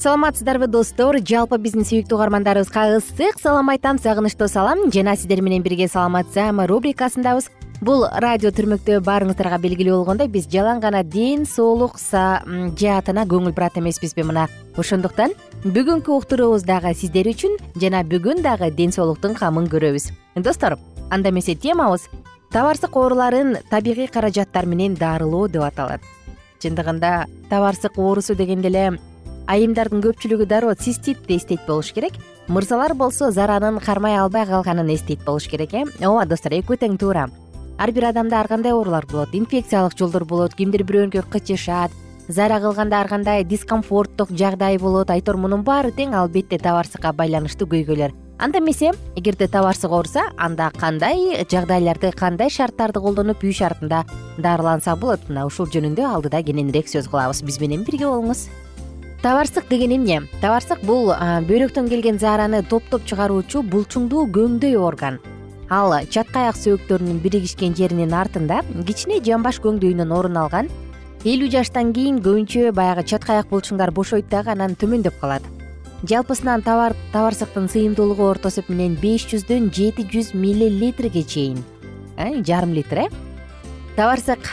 саламатсыздарбы достор. Жалпы биздин сүйүктүү угармандарыбызга ысык салам айтам сагынычтуу салам. Жана сиздер менен бирге саламат саама рубрикасындабыз. Бул радио түрмөктө баарыңыздарга белгилүү болгондой биз жалаң гана ден соолук жаатына көңүл бурат эмеспизби мына. Ошондуктан бүгүнкү уктуруубуз дагы сиздер үчүн жана бүгүн дагы ден соолуктун камын көрөбүз. Достор анда эмесе темабыз. Табарсык ооруларын табигый каражаттар менен дарылоо деп аталат. Чындыгында табарсык оорусу дегенде эле айымдардын көпчүлүгү дароо циститти эстейт болуш керек. Мырзалар болсо заранын кармай албай калганын эстейт болуш керек э? Ооба достор экөө тең туура. Ар бир адамда ар кандай оорулар болот? Инфекциялык жолдор болот кимдир бирөөнүкө кычышат зара кылганда ар кандай дискомфорттук жагдай болот. Айтор мунун баары тең албетте табарсыкка байланыштуу көйгөйлөр. Анда эмесе эгерде табарсык ооруса анда кандай жагдайларды кандай шарттарды колдонуп үй шартында дарыланса болот. Мына ушул жөнүндө алдыда кененирээк сөз кылабыз. Биз менен бирге болуңуз табарсык деген эмне табарсык бул бөйрөктөн келген заараны топтоп чыгаруучу булчуңдуу көңдөй орган. Ал чатка аяк сөөктөрүнүн биригишкен жеринин артында кичине жамбаш көңдөйүнөн орун алган элүү жаштан кийин көбүнчө баягы чатка аяк булчуңдар бошойт дагы анан төмөндөп калат. Жалпысынан табарсыктын сыйымдуулугу орто эсеп менен беш жүздөн жети жүз миллилитрге чейин. Э, жарым литр э табарсык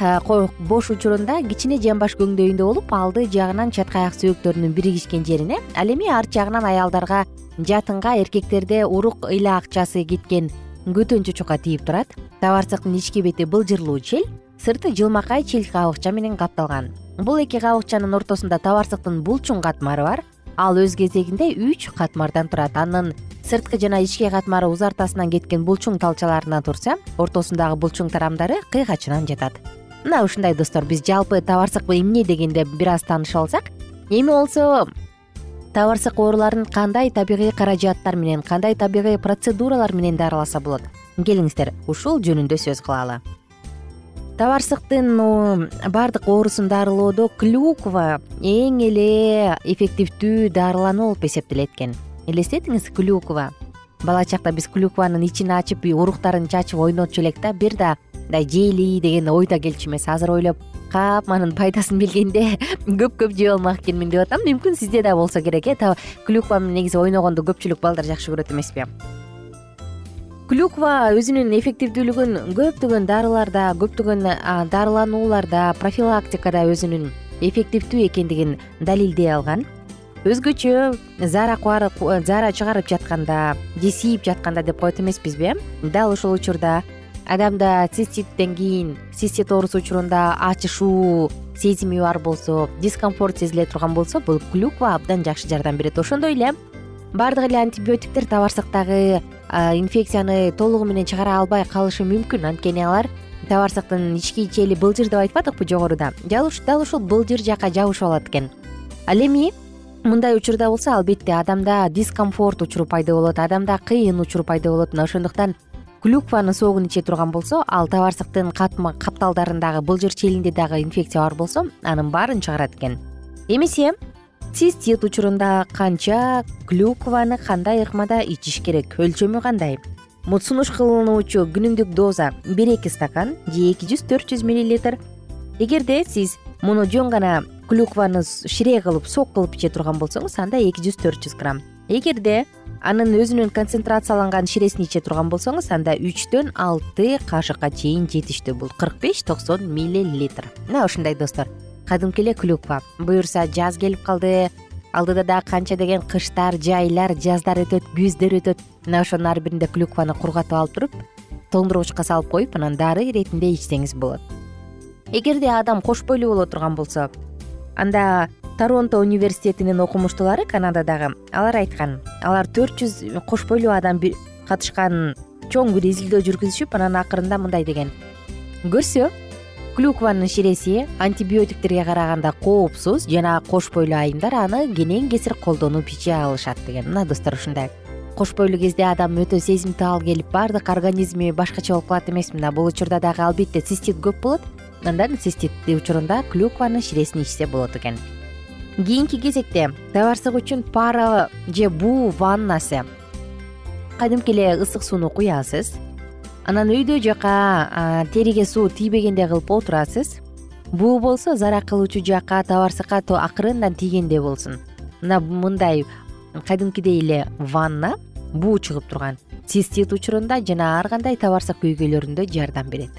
бош учурунда кичине жамбаш көңдөйүндө болуп алды жагынан чатка аяк сөөктөрүнүн биригишкен жерине ал эми арт жагынан аялдарга жатынга эркектерде урук ыйла акчасы кеткен көтөнчү чука тийип турат. Табарсыктын ички бети былжырлуу чел сырты жылмакай чел кабыкча менен капталган. Бул эки кабыкчанын ортосунда табарсыктын булчуң катмары бар ал өз кезегинде үч катмардан турат. Анын сырткы жана ички катмары узартасынан кеткен булчуң талчаларынан турса ортосундагы булчуң тарамдары кыйгачынан жатат. Мына ушундай достор биз жалпы табарсык эмне дегенде бир аз таанышып алсак эми болсо табарсык ооруларын кандай табигый каражаттар менен кандай табигый процедуралар менен дарыласа болот? Келиңиздер ушул жөнүндө сөз кылалы табарсыктын баардык оорусун дарылоодо клюква эң эле эффективдүү дарылануу болуп эсептелет экен элестетиңиз клюква. Бала чакта биз клюкванын ичин ачып уруктарын чачып ойнотчу элек да бир да мындай жейли деген ой да келчү эмес. Азыр ойлоп капманын пайдасын билгенде көп көп жеп алмак экенмин деп атам. Мүмкүн сизде да болсо керек э? Клюква менен негизи ойногонду көпчүлүк балдар жакшы көрөт эмеспи клюква өзүнүн эффективдүүлүгүн көптөгөн дарыларда көптөгөн дарыланууларда профилактикада өзүнүн эффективдүү экендигин далилдей алган. Өзгөчө заара заара чыгарып жатканда же siiп жатканда деп коет эмеспизби э дал ушул учурда адамда циститтен кийин цистит оорусу учурунда ачышуу сезими бар болсо дискомфорт сезиле турган болсо бул клюква абдан жакшы жардам берет. Ошондой эле баардык эле антибиотиктер табарсыктагы инфекцияны толугу менен чыгара албай калышы мүмкүн. Анткени алар табарсыктын ички ичели былжыр деп айтпадыкпы жогоруда. Дал ушул былжыр жака жабышып алат экен. Ал эми мындай учурда болсо албетте адамда дискомфорт учуру пайда болот адамда кыйын учур пайда болот. Мына ошондуктан клюкванын соогун иче турган болсо ал табарсыктын капталдарындагы былжыр челинде дагы инфекция бар болсо анын баарын чыгарат экен. Эмесе цистит учурунда канча клюкваны кандай ыкмада ичиш керек? Өлчөмү кандай? Сунуш кылынуучу күнүмдүк доза бир эки стакан же эки жүз төрт жүз миллилитр. Эгерде сиз муну жөн гана клюкваны шире кылып сок кылып иче турган болсоңуз анда эки жүз төрт жүз грамм. Эгерде анын өзүнүн концентрацияланган ширесин иче турган болсоңуз анда үчтөн алты кашыкка чейин жетиштүү бул. Кырк беш токсон миллилитр. Мына ушундай достор кадимки эле клюква буюрса жаз келип калды алдыда дагы канча деген кыштар жайлар жаздар өтөт күздөр өтөт. Мына ошонун ар биринде клюкваны кургатып алып туруп тоңдургучка салып коюп анан дары иретинде ичсеңиз болот. Эгерде адам кош бойлуу боло турган болсо анда торонто университетинин окумуштуулары канададагы алар айткан алар төрт жүз кош бойлуу адам катышкан чоң бир изилдөө жүргүзүшүп анан акырында мындай деген. Көрсө клюкванын ширеси антибиотиктерге караганда коопсуз жана кош бойлуу айымдар аны кенен кесир колдонуп иче алышат деген. Мына достор ушундай. Кош бойлуу кезде адам өтө сезимтал келип баардык организми башкача болуп калат эмеспи мына бул учурда дагы албетте цистит көп болот. Андан цистит учурунда клюкванын ширесин ичсе болот экен. Кийинки кезекте табарсык үчүн пара же буу ваннасы. Кадимки эле ысык сууну куясыз анан өйдө жака териге суу тийбегендей кылып отурасыз. Буу болсо зарак кылуучу жака табарсыкка акырындан тийгендей болсун. Мына мындай кадимкидей эле ванна буу чыгып турган. Цистит учурунда жана ар кандай табарсык күйгөйлөрүндө жардам берет.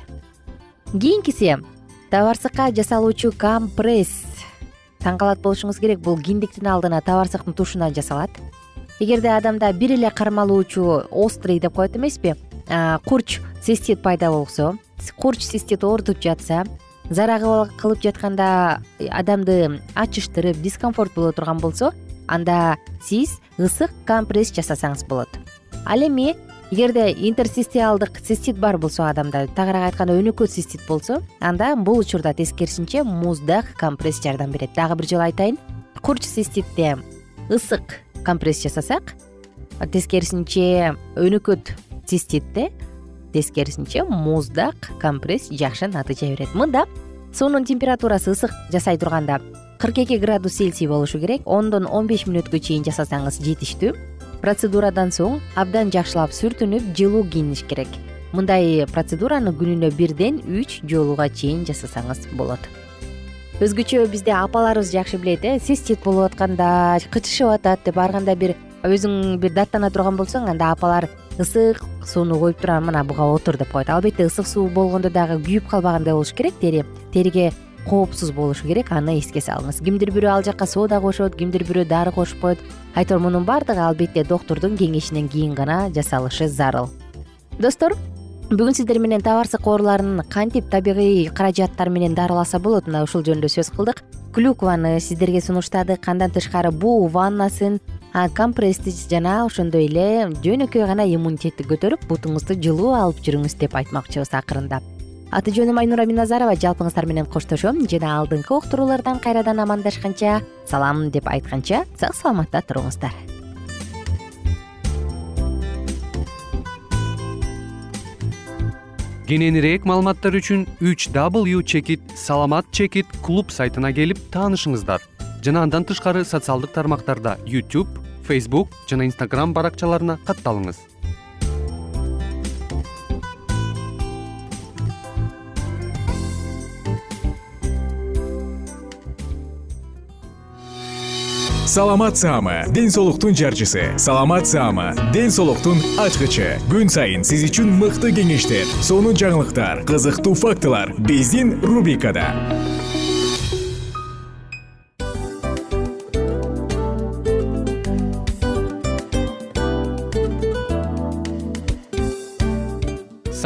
Кийинкиси табарсыкка жасалуучу компресс. Таң калат болушуңуз керек бул киндиктин алдына табарсыктын тушуна жасалат. Эгерде адамда бир эле кармалуучу острый деп коет эмеспи курч цистит пайда болсо курч цистит оорутуп жатса зарак кылып жатканда адамды ачыштырып дискомфорт боло турган болсо анда сиз ысык компресс жасасаңыз болот. Ал эми эгерде интерсистиалдык цистит бар болсо адамда тагыраак айтканда өнөкөт цистит болсо анда бул учурда тескерисинче муздак компресс жардам берет. Дагы бир жолу айтайын. Курч циститте ысык компресс жасасак тескерисинче өнөкөт циститте тескерисинче муздак компресс жакшы натыйжа берет. Мында суунун температурасы ысык жасай турганда кырк эки градус цельсий болушу керек. Ондон он беш мүнөткө чейин жасасаңыз жетиштүү. Процедурадан соң абдан жакшылап сүртүнүп жылуу кийиниш керек. Мындай процедураны күнүнө бирден үч жолуга чейин жасасаңыз болот. Өзгөчө бизде апаларыбыз жакшы билет э цистит болуп атканда кычышып атат деп ар кандай бир өзүң бир даттана турган болсоң анда апалар ысык сууну коюп туруп мына буга отур деп коет. Албетте ысык суу болгондо дагы күйүп калбагандай болуш керек. Тери териге коопсуз болушу керек. Аны эске салыңыз. Кимдир бирөө ал жака сода кошот кимдир бирөө дары кошуп коет. Айтор мунун баардыгы албетте доктурдун кеңешинен кийин гана жасалышы зарыл. Достор бүгүн сиздер менен табарсык ооруларын кантип табигый каражаттар менен дарыласа болот? Мына ушул жөнүндө сөз кылдык. Клюкваны сиздерге сунуштадык. Андан тышкары буу ваннасын компрессти жана ошондой эле жөнөкөй гана иммунитетти көтөрүп бутуңузду жылуу алып жүрүңүз деп айтмакчыбыз акырындап. Аты жөнүм айнура миназарова жалпыңыздар менен коштошом жана алдыңкы уктуруулардан кайрадан амандашканча салам деп айтканча сак саламатта туруңуздар. Кененирээк маалыматтар үчүн үч w чекит саламат чекит клуб сайтына келип таанышыңыздар. Жана андан тышкары социалдык тармактарда youtube facebook жана instagram баракчаларына катталыңыз. Саламат саама ден соолуктун жарчысы. Саламат саама ден соолуктун ачкычы. Күн сайын сиз үчүн мыкты кеңештер сонун жаңылыктар кызыктуу фактылар биздин рубрикада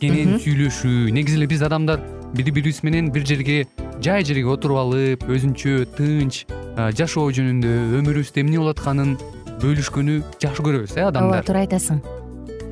кенен сүйлөшүү. Негизи эле биз адамдар бири бирибиз менен бир жерге жай жерге отуруп алып өзүнчө тынч жашоо жөнүндө өмүрүбүздө эмне болуп атканын бөлүшкөнү жакшы көрөбүз э адамдар. Ооба туура айтасың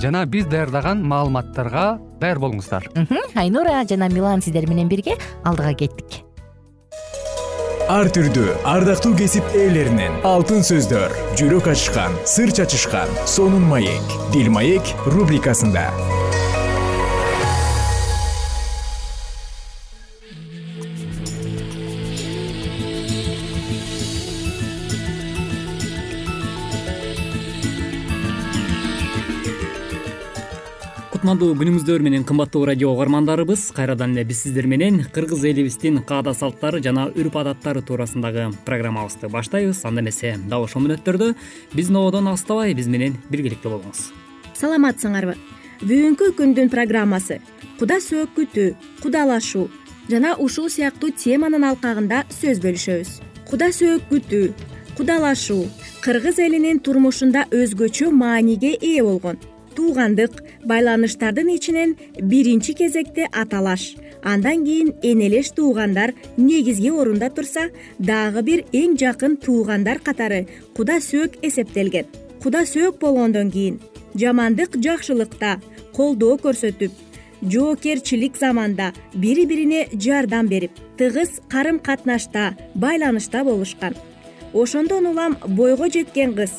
жана биз даярдаган маалыматтарга даяр болуңуздар. Айнура жана милан сиздер менен бирге алдыга кеттик. Ар түрдүү ардактуу кесип ээлеринен алтын сөздөр жүрөк ачышкан сыр чачышкан сонун маек дил маек рубрикасында кутмандуу күнүңүздөр менен кымбаттуу радио угармандарыбыз кайрадан эле биз сиздер менен кыргыз элибиздин каада салттары жана үрп адаттары туурасындагы программабызды баштайбыз. Анда эмесе дал ошол мүнөттөрдө биздин ободон алыстабай биз менен биргеликте болуңуз. Саламатсыңарбы бүгүнкү күндүн программасы куда сөөкүтүү кудалашуу жана ушул сыяктуу теманын алкагында сөз бөлүшөбүз куда сөөкүтүү кудалашуу кыргыз элинин турмушунда өзгөчө мааниге ээ болгон. Туугандык байланыштардын ичинен биринчи кезекте аталаш. Андан кийин энелеш туугандар негизги орунда турса дагы бир эң жакын туугандар катары куда сөөк эсептелген. Куда сөөк болгондон кийин жамандык жакшылыкта колдоо көрсөтүп жоопкерчилик заманда бири бирине жардам берип тыгыз карым катнашта байланышта болушкан. Ошондон улам бойго жеткен кыз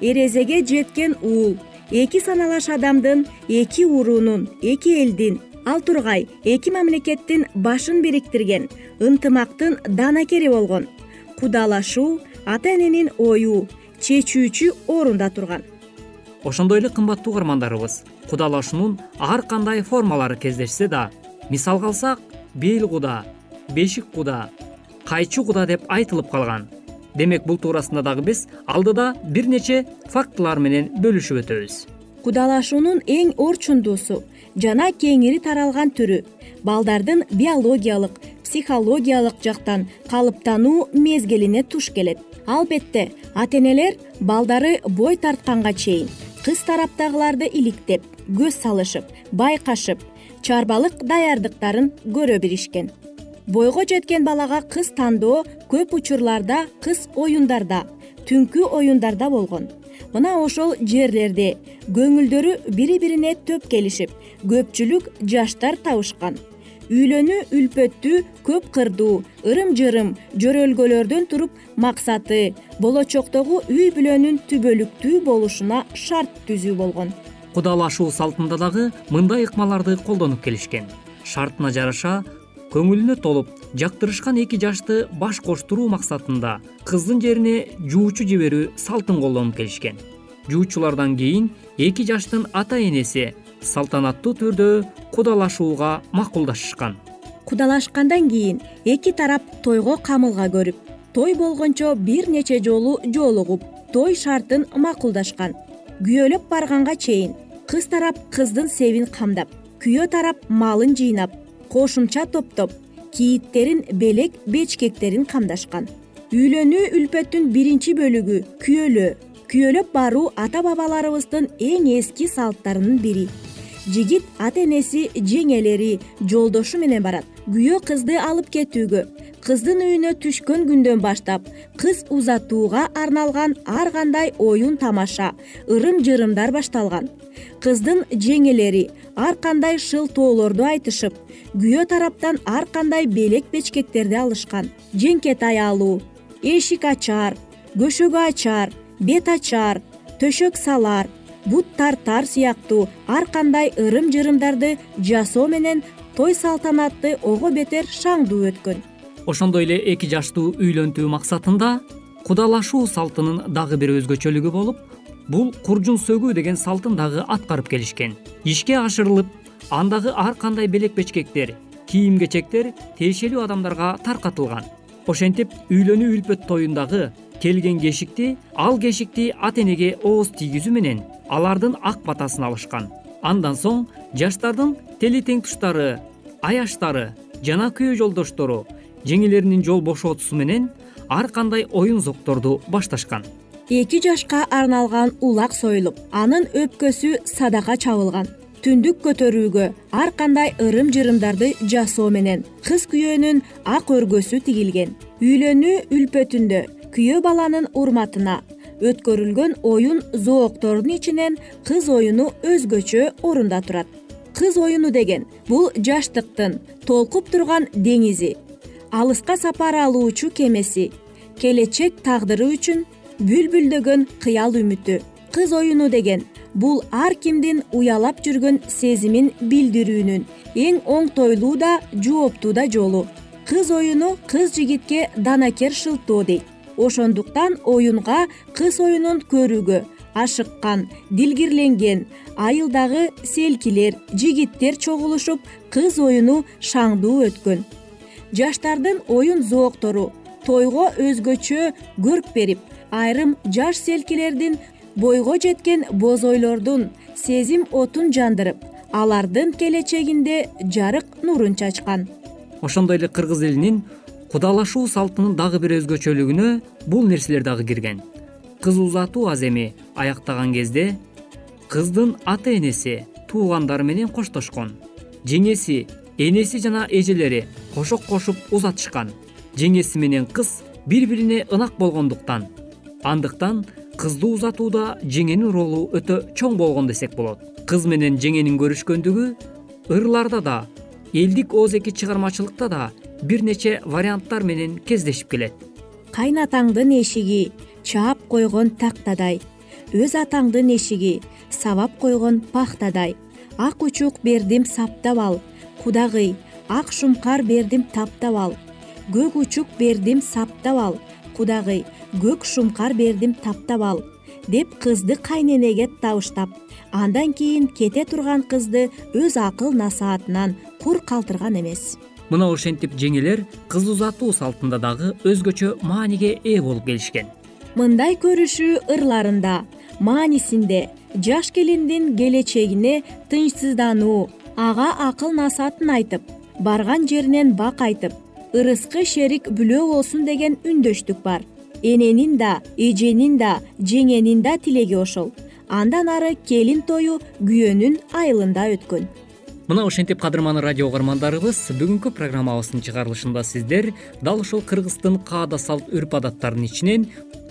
эрезеге жеткен уул эки саналаш адамдын эки уруунун эки элдин ал тургай эки мамлекеттин башын бириктирген ынтымактын данакери болгон кудалашуу ата эненин ою чечүүчү орунда турган. Ошондой эле кымбаттуу угармандарыбыз кудалашуунун ар кандай формалары кездешсе да мисалга алсак бел куда бешик куда кайчы куда деп айтылып калган демек бул туурасында дагы биз алдыда бир нече фактылар менен бөлүшүп өтөбүз. Кудалашуунун эң орчундуусу жана кеңири таралган түрү балдардын биологиялык психологиялык жактан калыптануу мезгилине туш келет. Албетте ата энелер балдары бой тартканга чейин кыз тараптагыларды иликтеп көз салышып байкашып чарбалык даярдыктарын көрө билишкен бойго жеткен балага кыз тандоо көп учурларда кыз оюндарда түнкү оюндарда болгон. Мына ошол жерлерде көңүлдөрү бири бирине төп келишип көпчүлүк жаштар табышкан. Үйлөнүү үлпөттүү көп кырдуу ырым жырым жөрөлгөлөрдөн туруп максаты болочоктогу үй бүлөнүн түбөлүктүү болушуна шарт түзүү болгон. Кудалашуу салтында дагы мындай ыкмаларды колдонуп келишкен. Шартына жараша көңүлүнө толуп жактырышкан эки жашты баш коштуруу максатында кыздын жерине жуучу жиберүү салтын колдонуп келишкен. Жуучулардан кийин эки жаштын ата энеси салтанаттуу түрдө кудалашууга макулдашышкан. Кудалашкандан кийин эки тарап тойго камылга көрүп той болгончо бир нече жолу жолугуп той шартын макулдашкан. Күйөөлөп барганга чейин кыз тарап кыздын себин камдап күйөө тарап малын жыйнап кошумча топтоп кииттерин белек бечкектерин камдашкан. Үйлөнүү үлпөттүн биринчи бөлүгү күйөөлөө күйөөлөп баруу ата бабаларыбыздын эң эски салттарынын бири. Жигит ата энеси жеңелери жолдошу менен барат. Күйөө кызды алып кетүүгө кыздын үйүнө түшкөн күндөн баштап кыз узатууга арналган ар кандай оюн тамаша ырым жырымдар башталган. Кыздын жеңелери ар кандай шылтоолорду айтышып күйөө тараптан ар кандай белек бечкектерди алышкан. Жеңкетай алуу эшик ачар көшөгө ачар бет ачар төшөк салар бут тартар сыяктуу ар кандай ырым жырымдарды жасоо менен той салтанаты ого бетер шаңдуу өткөн ошондой эле эки жаштуу үйлөнтүү максатында кудалашуу салтынын дагы бир өзгөчөлүгү болуп бул куржун сөгүү деген салтын дагы аткарып келишкен. Ишке ашырылып андагы ар кандай белек бечкектер кийим кечектер тиешелүү адамдарга таркатылган. Ошентип үйлөнүү үлпөт тоюндагы келген кешикти ал кешикти ата энеге ооз тийгизүү менен алардын ак батасын алышкан. Андан соң жаштардын тили тең туштары аяштары жана күйөө жолдоштору жеңелеринин жол бошотуусу менен ар кандай оюн зокторду башташкан. Эки жашка арналган улак союлуп анын өпкөсү садака чабылган. Түндүк көтөрүүгө ар кандай ырым жырымдарды жасоо менен кыз күйөөнүн ак өргөсү тигилген. Үйлөнүү үлпөтүндө күйөө баланын урматына өткөрүлгөн оюн зооктордун ичинен кыз оюну өзгөчө орунда турат. Кыз оюну деген бул жаштыктын толкуп турган деңизи алыска сапар алуучу кемеси келечек тагдыры үчүн бүлбүлдөгөн кыял үмүтү кыз оюну деген бул ар кимдин уялап жүргөн сезимин билдирүүнүн эң оңтойлуу да жооптуу да жолу. Кыз оюну кыз жигитке данакер шылтоо дейт ошондуктан оюнга кыз оюнун көрүүгө ашыккан дилгирленген айылдагы селкилер жигиттер чогулушуп кыз оюну шаңдуу өткөн жаштардын оюн зооктору тойго өзгөчө көрк берип айрым жаш селкилердин бойго жеткен бозойлордун сезим отун жандырып алардын келечегинде жарык нурун чачкан. Ошондой эле кыргыз элинин кудалашуу салтынын дагы бир өзгөчөлүгүнө бул нерселер дагы кирген. Кыз узатуу аземи аяктаган кезде кыздын ата энеси туугандары менен коштошкон. Жеңеси энеси жана эжелери кошок кошуп узатышкан. Жеңеси менен кыз бири бирине ынак болгондуктан. Андыктан кызды узатууда жеңенин ролу өтө чоң болгон десек болот. Кыз менен жеңенин көрүшкөндүгү ырларда да элдик ооз эки чыгармачылыкта да бир нече варианттар менен кездешип келет. Кайнатаңдын эшиги чаап койгон тактадай. Өз атаңдын эшиги сабап койгон пахтадай. Ак учук бердим саптап ал кудагый ак шумкар бердим таптап ал. Көк учук бердим саптап ал. Кудагый көк шумкар бердим таптап ал деп кызды кайненеге табыштап андан кийин кете турган кызды өз акыл насаатынан кур калтырган эмес. Мына ошентип жеңелер кыз узатуу салтында дагы өзгөчө мааниге ээ болуп келишкен. Мындай көрүшүү ырларында маанисинде жаш келиндин келечегине тынчсыздануу ага акыл насаатын айтып барган жеринен бак айтып ырыскы шерик бүлөө болсун деген үндөштүк бар. Эненин да эженин да жеңенин да тилеги ошол. Андан ары келин тою күйөөнүн айылында өткөн. Мына ошентип кадырман радио угармандарыбыз бүгүнкү программабыздын чыгарылышында сиздер дал ушул кыргыздын каада салт үрп адаттарынын ичинен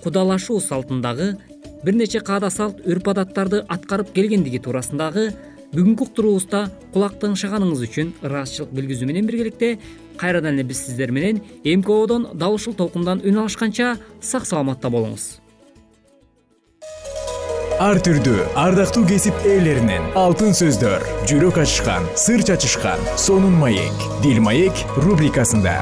кудалашуу салтындагы бир нече каада салт үрп адаттарды аткарып келгендиги туурасындагы бүгүнкү уктуруубузда кулак тыңшаганыңыз үчүн ыраазычылык билгизүү менен биргеликте кайрадан эле биз сиздер менен мкодон дал ушул толкундан үн алышканча сак саламатта болуңуз. Ар түрдүү ардактуу кесип ээлеринен алтын сөздөр жүрөк ачышкан сыр чачышкан сонун маек дил маек рубрикасында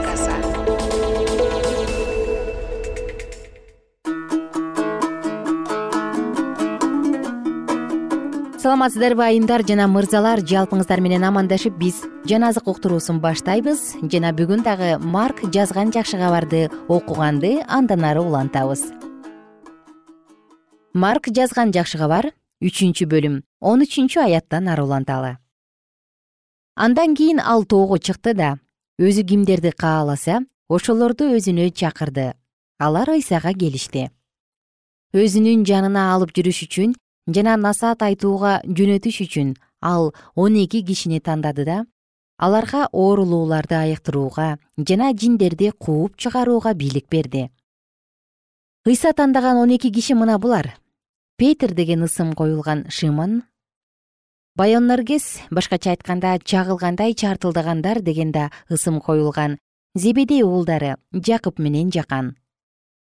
саламатсыздарбы айымдар жана мырзалар. Жалпыңыздар менен амандашып биз жан азык уктуруусун баштайбыз. Жана бүгүн дагы марк жазган жакшы кабарды окуганды андан ары улантабыз. Марк жазган жакшы кабар үчүнчү бөлүм. Он үчүнчү аяттан аруланталы андан кийин ал тоого чыкты да өзү кимдерди кааласа ошолорду өзүнө чакырды. Алар ыйсага келишти. Өзүнүн жанына алып жүрүш үчүн жана насаат айтууга жөнөтүш үчүн ал он эки кишини тандады да аларга оорулууларды айыктырууга жана жиндерди кууп чыгарууга бийлик берди. Ыйса тандаган он эки киши мына булар. Петр деген ысым коюлган шимон байоннаргес башкача айтканда чагылгандай чартылдагандар деген да ысым коюлган зебедей уулдары жакып менен жакан.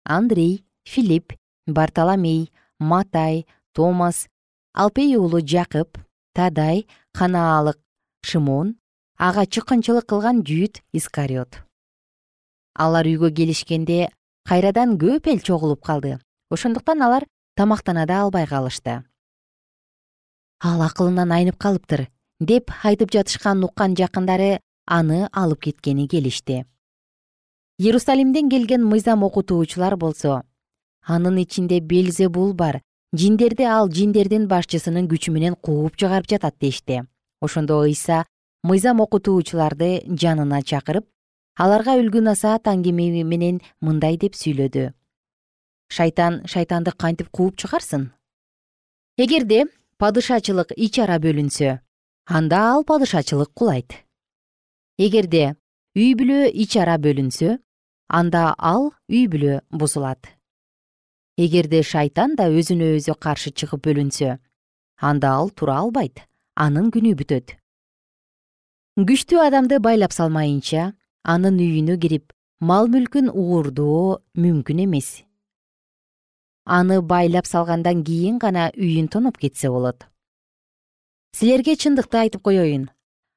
Андрей филипп бартоломей матай томас алпей уулу жакып тадай канаалык шымон ага чыккынчылык кылган жүйүт искариот. Алар үйгө келишкенде кайрадан көп эл чогулуп калды. Ошондуктан алар тамактана да албай калышты. Ал акылынан айнып калыптыр деп айтып жатышканын уккан жакындары аны алып кеткени келишти. Иерусалимден келген мыйзам окутуучулар болсо анын ичинде белзебул бар жиндерди ал жиндердин башчысынын күчү менен кууп чыгарып жатат дешти. Ошондо ыйса мыйзам окутуучуларды жанына чакырып аларга үлгү насаат аңгеме менен мындай деп сүйлөдү. Шайтан шайтанды кантип кууп чыгарсын? Эгерде падышачылык ич ара бөлүнсө ал падышачылык кулайт. Эгерде үй бүлө ич ара бөлүнсө анда ал үй бүлө бузулат эгерде шайтан да өзүнө өзү каршы чыгып бөлүнсө анда ал тура албайт анын күнү бүтөт. Күчтүү адамды байлап салмайынча анын үйүнө кирип мал мүлкүн уурдоо мүмкүн эмес. Аны байлап салгандан кийин гана үйүн тоноп кетсе болот. Силерге чындыкты айтып коеюн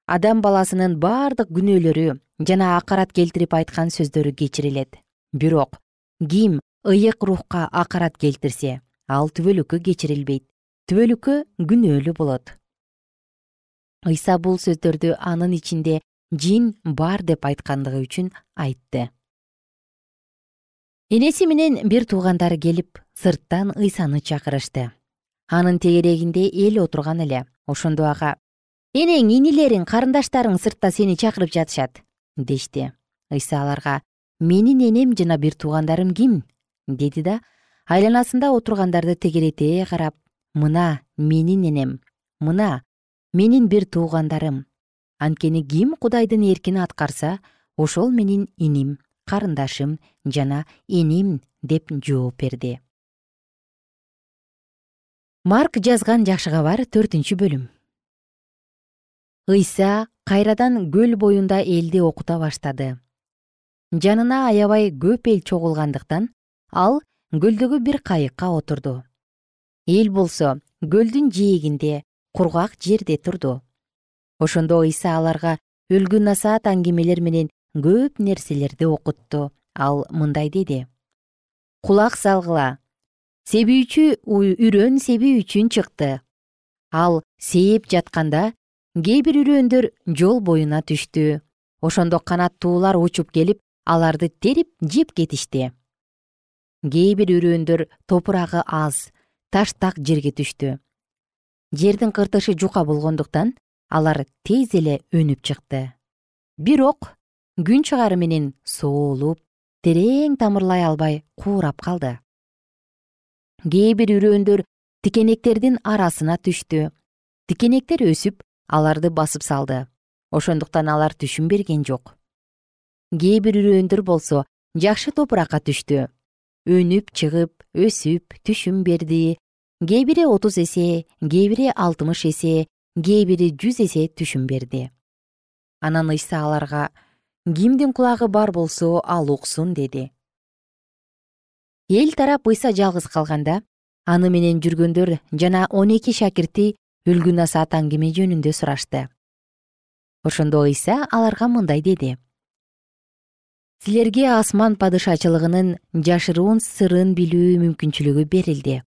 адам баласынын бардык күнөөлөрү жана акарат келтирип айткан сөздөрү кечирилет. Бирок ким ыйык рухка акарат келтирсе ал түбөлүккө кечирилбейт. Түбөлүккө күнөөлүү болот. Ыйса бул сөздөрдү анын ичинде жин бар деп айткандыгы үчүн айтты. Энеси менен бир туугандары келип сырттан ыйсаны чакырышты. Анын тегерегинде эл отурган эле. Ошондо ага энең инилериң карындаштарың сыртта сени чакырып жатышат дешти. Ыйса аларга менин энем жана бир туугандарым ким деди да айланасында отургандарды тегерете карап мына менин энем мына менин бир туугандарым. Анткени ким кудайдын эркин аткарса ошол менин иним карындашым жана энем деп жооп берди марк жазган жакшы кабар төртүнчү бөлүм. Ыйса кайрадан көл боюнда элди окута баштады. Жанына аябай көп эл чогулгандыктан ал көлдөгү бир кайыкка отурду. Эл болсо көлдүн жээгинде кургак жерде турду. Ошондо ыйса аларга өлгү насаат аңгемелер менен көп нерселерди окутту ал мындай деди. Кулак салгыла. Себүүчү үрөн себүү үчүн чыкты. Ал сээп жатканда кээ бир үрөндөр жол боюна түштү. Ошондо канаттуулар учуп келип аларды терип жеп кетишти кээ бир үрөндөр топурагы аз таштак жерге түштү. Жердин кыртышы жука болгондуктан алар тез эле өнүп чыкты. Бирок күн чыгары менен соолуп терең тамырлай албай куурап калды. Кээ бир үрөндөр тикенектердин арасына түштү. Тикенектер өсүп аларды басып салды. Ошондуктан алар түшүм берген жок. Кээ бир үрөндөр болсо жакшы топуракка түштү өнүп чыгып өсүп түшүм берди. Кээ бири отуз эсе кээ бири алтымыш эсе кээ бири жүз эсе түшүм берди. Анан ыйса аларга кимдин кулагы бар болсо ал уксун деди. Эл тарап ыйса жалгыз калганда аны менен жүргөндөр жана он эки шакирти үлгү насаат аңгеме жөнүндө сурашты. Ошондо ыйса аларга мындай деди силерге асман падышачылыгынын жашыруун сырын билүү мүмкүнчүлүгү берилди.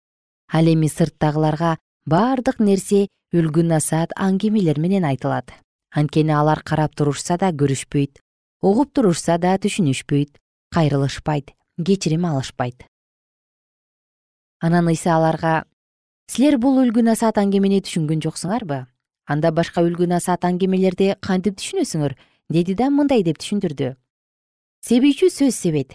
Ал эми сырттагыларга бардык нерсе үлгү насаат аңгемелер менен айтылат. Анткени алар карап турушса да көрүшпөйт угуп турушса да түшүнүшпөйт кайрылышпайт кечирим алышпайт. Анан ыйса аларга силер бул үлгү насаат аңгемени түшүнгөн жоксуңарбы? Анда башка үлгү насаат аңгемелерди кантип түшүнөсүңөр деди да мындай деп түшүндүрдү себүүчү сөз себет.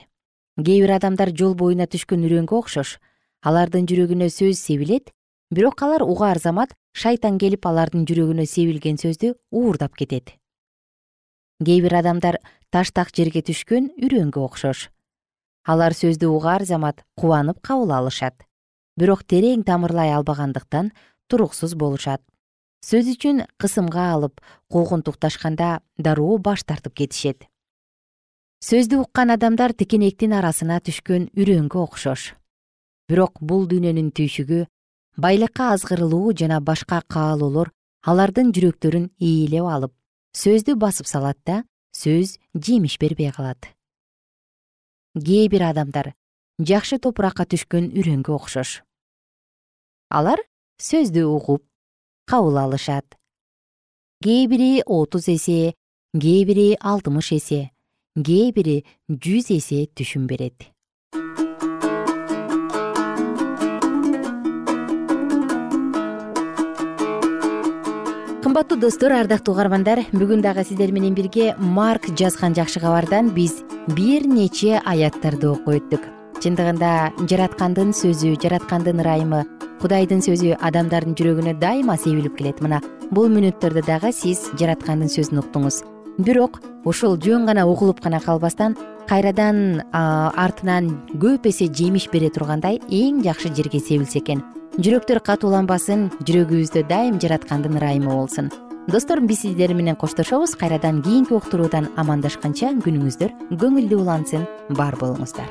Кээ бир адамдар жол боюна түшкөн үрөңгө окшош. Алардын жүрөгүнө сөз себилет бирок алар угаар замат шайтан келип алардын жүрөгүнө себилген сөздү уурдап кетет. Кээ бир адамдар таштак жерге түшкөн үрөңгө окшош. Алар сөздү угаар замат кубанып кабыл алышат. Бирок терең тамырлай албагандыктан туруксуз болушат. Сөз үчүн кысымга алып куугунтукташканда дароо баш тартып кетишет сөздү уккан адамдар тикенектин арасына түшкөн үрөңгө окшош. Бирок бул дүйнөнүн түйшүгү байлыкка азгырылуу жана башка каалоолор алардын жүрөктөрүн ээлеп алып сөздү басып салат да сөз жемиш бербей калат. Кээ бир адамдар жакшы топуракка түшкөн үрөңгө окшош. Алар сөздү угуп кабыл алышат. Кээ бири отуз эсе кээ бири алтымыш эсе кээ бири жүз эсе түшүн берет. Кымбаттуу достор ардактуу угармандар бүгүн дагы сиздер менен бирге марк жазган жакшы кабардан биз бир нече аяттарды окуп өттүк. Чындыгында жараткандын сөзү жараткандын ырайымы кудайдын сөзү адамдардын жүрөгүнө дайыма себилип келет мына. Бул мүнөттөрдө дагы сиз жараткандын сөзүн уктуңуз бирок ушул жөн гана угулуп гана калбастан кайрадан артынан көп эсе жемиш бере тургандай эң жакшы жерге себилсе экен. Жүрөктөр катууланбасын жүрөгүбүздө дайым жараткандын ырайымы болсун. Достор биз сиздер менен коштошобуз кайрадан кийинки уктуруудан амандашканча күнүңүздөр көңүлдүү улансын бар болуңуздар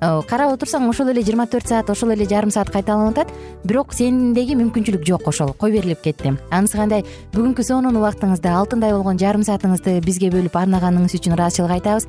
карап отурсаң ошол эле жыйырма төрт саат ошол эле жарым саат кайталанып атат. Бирок сендеги мүмкүнчүлүк жок ошол кой берилип кетти? Анысы кандай? Бүгүнкү сонун убактыңызды алтындай болгон жарым саатыңызды бизге бөлүп арнаганыңыз үчүн ыраазычылык айтабыз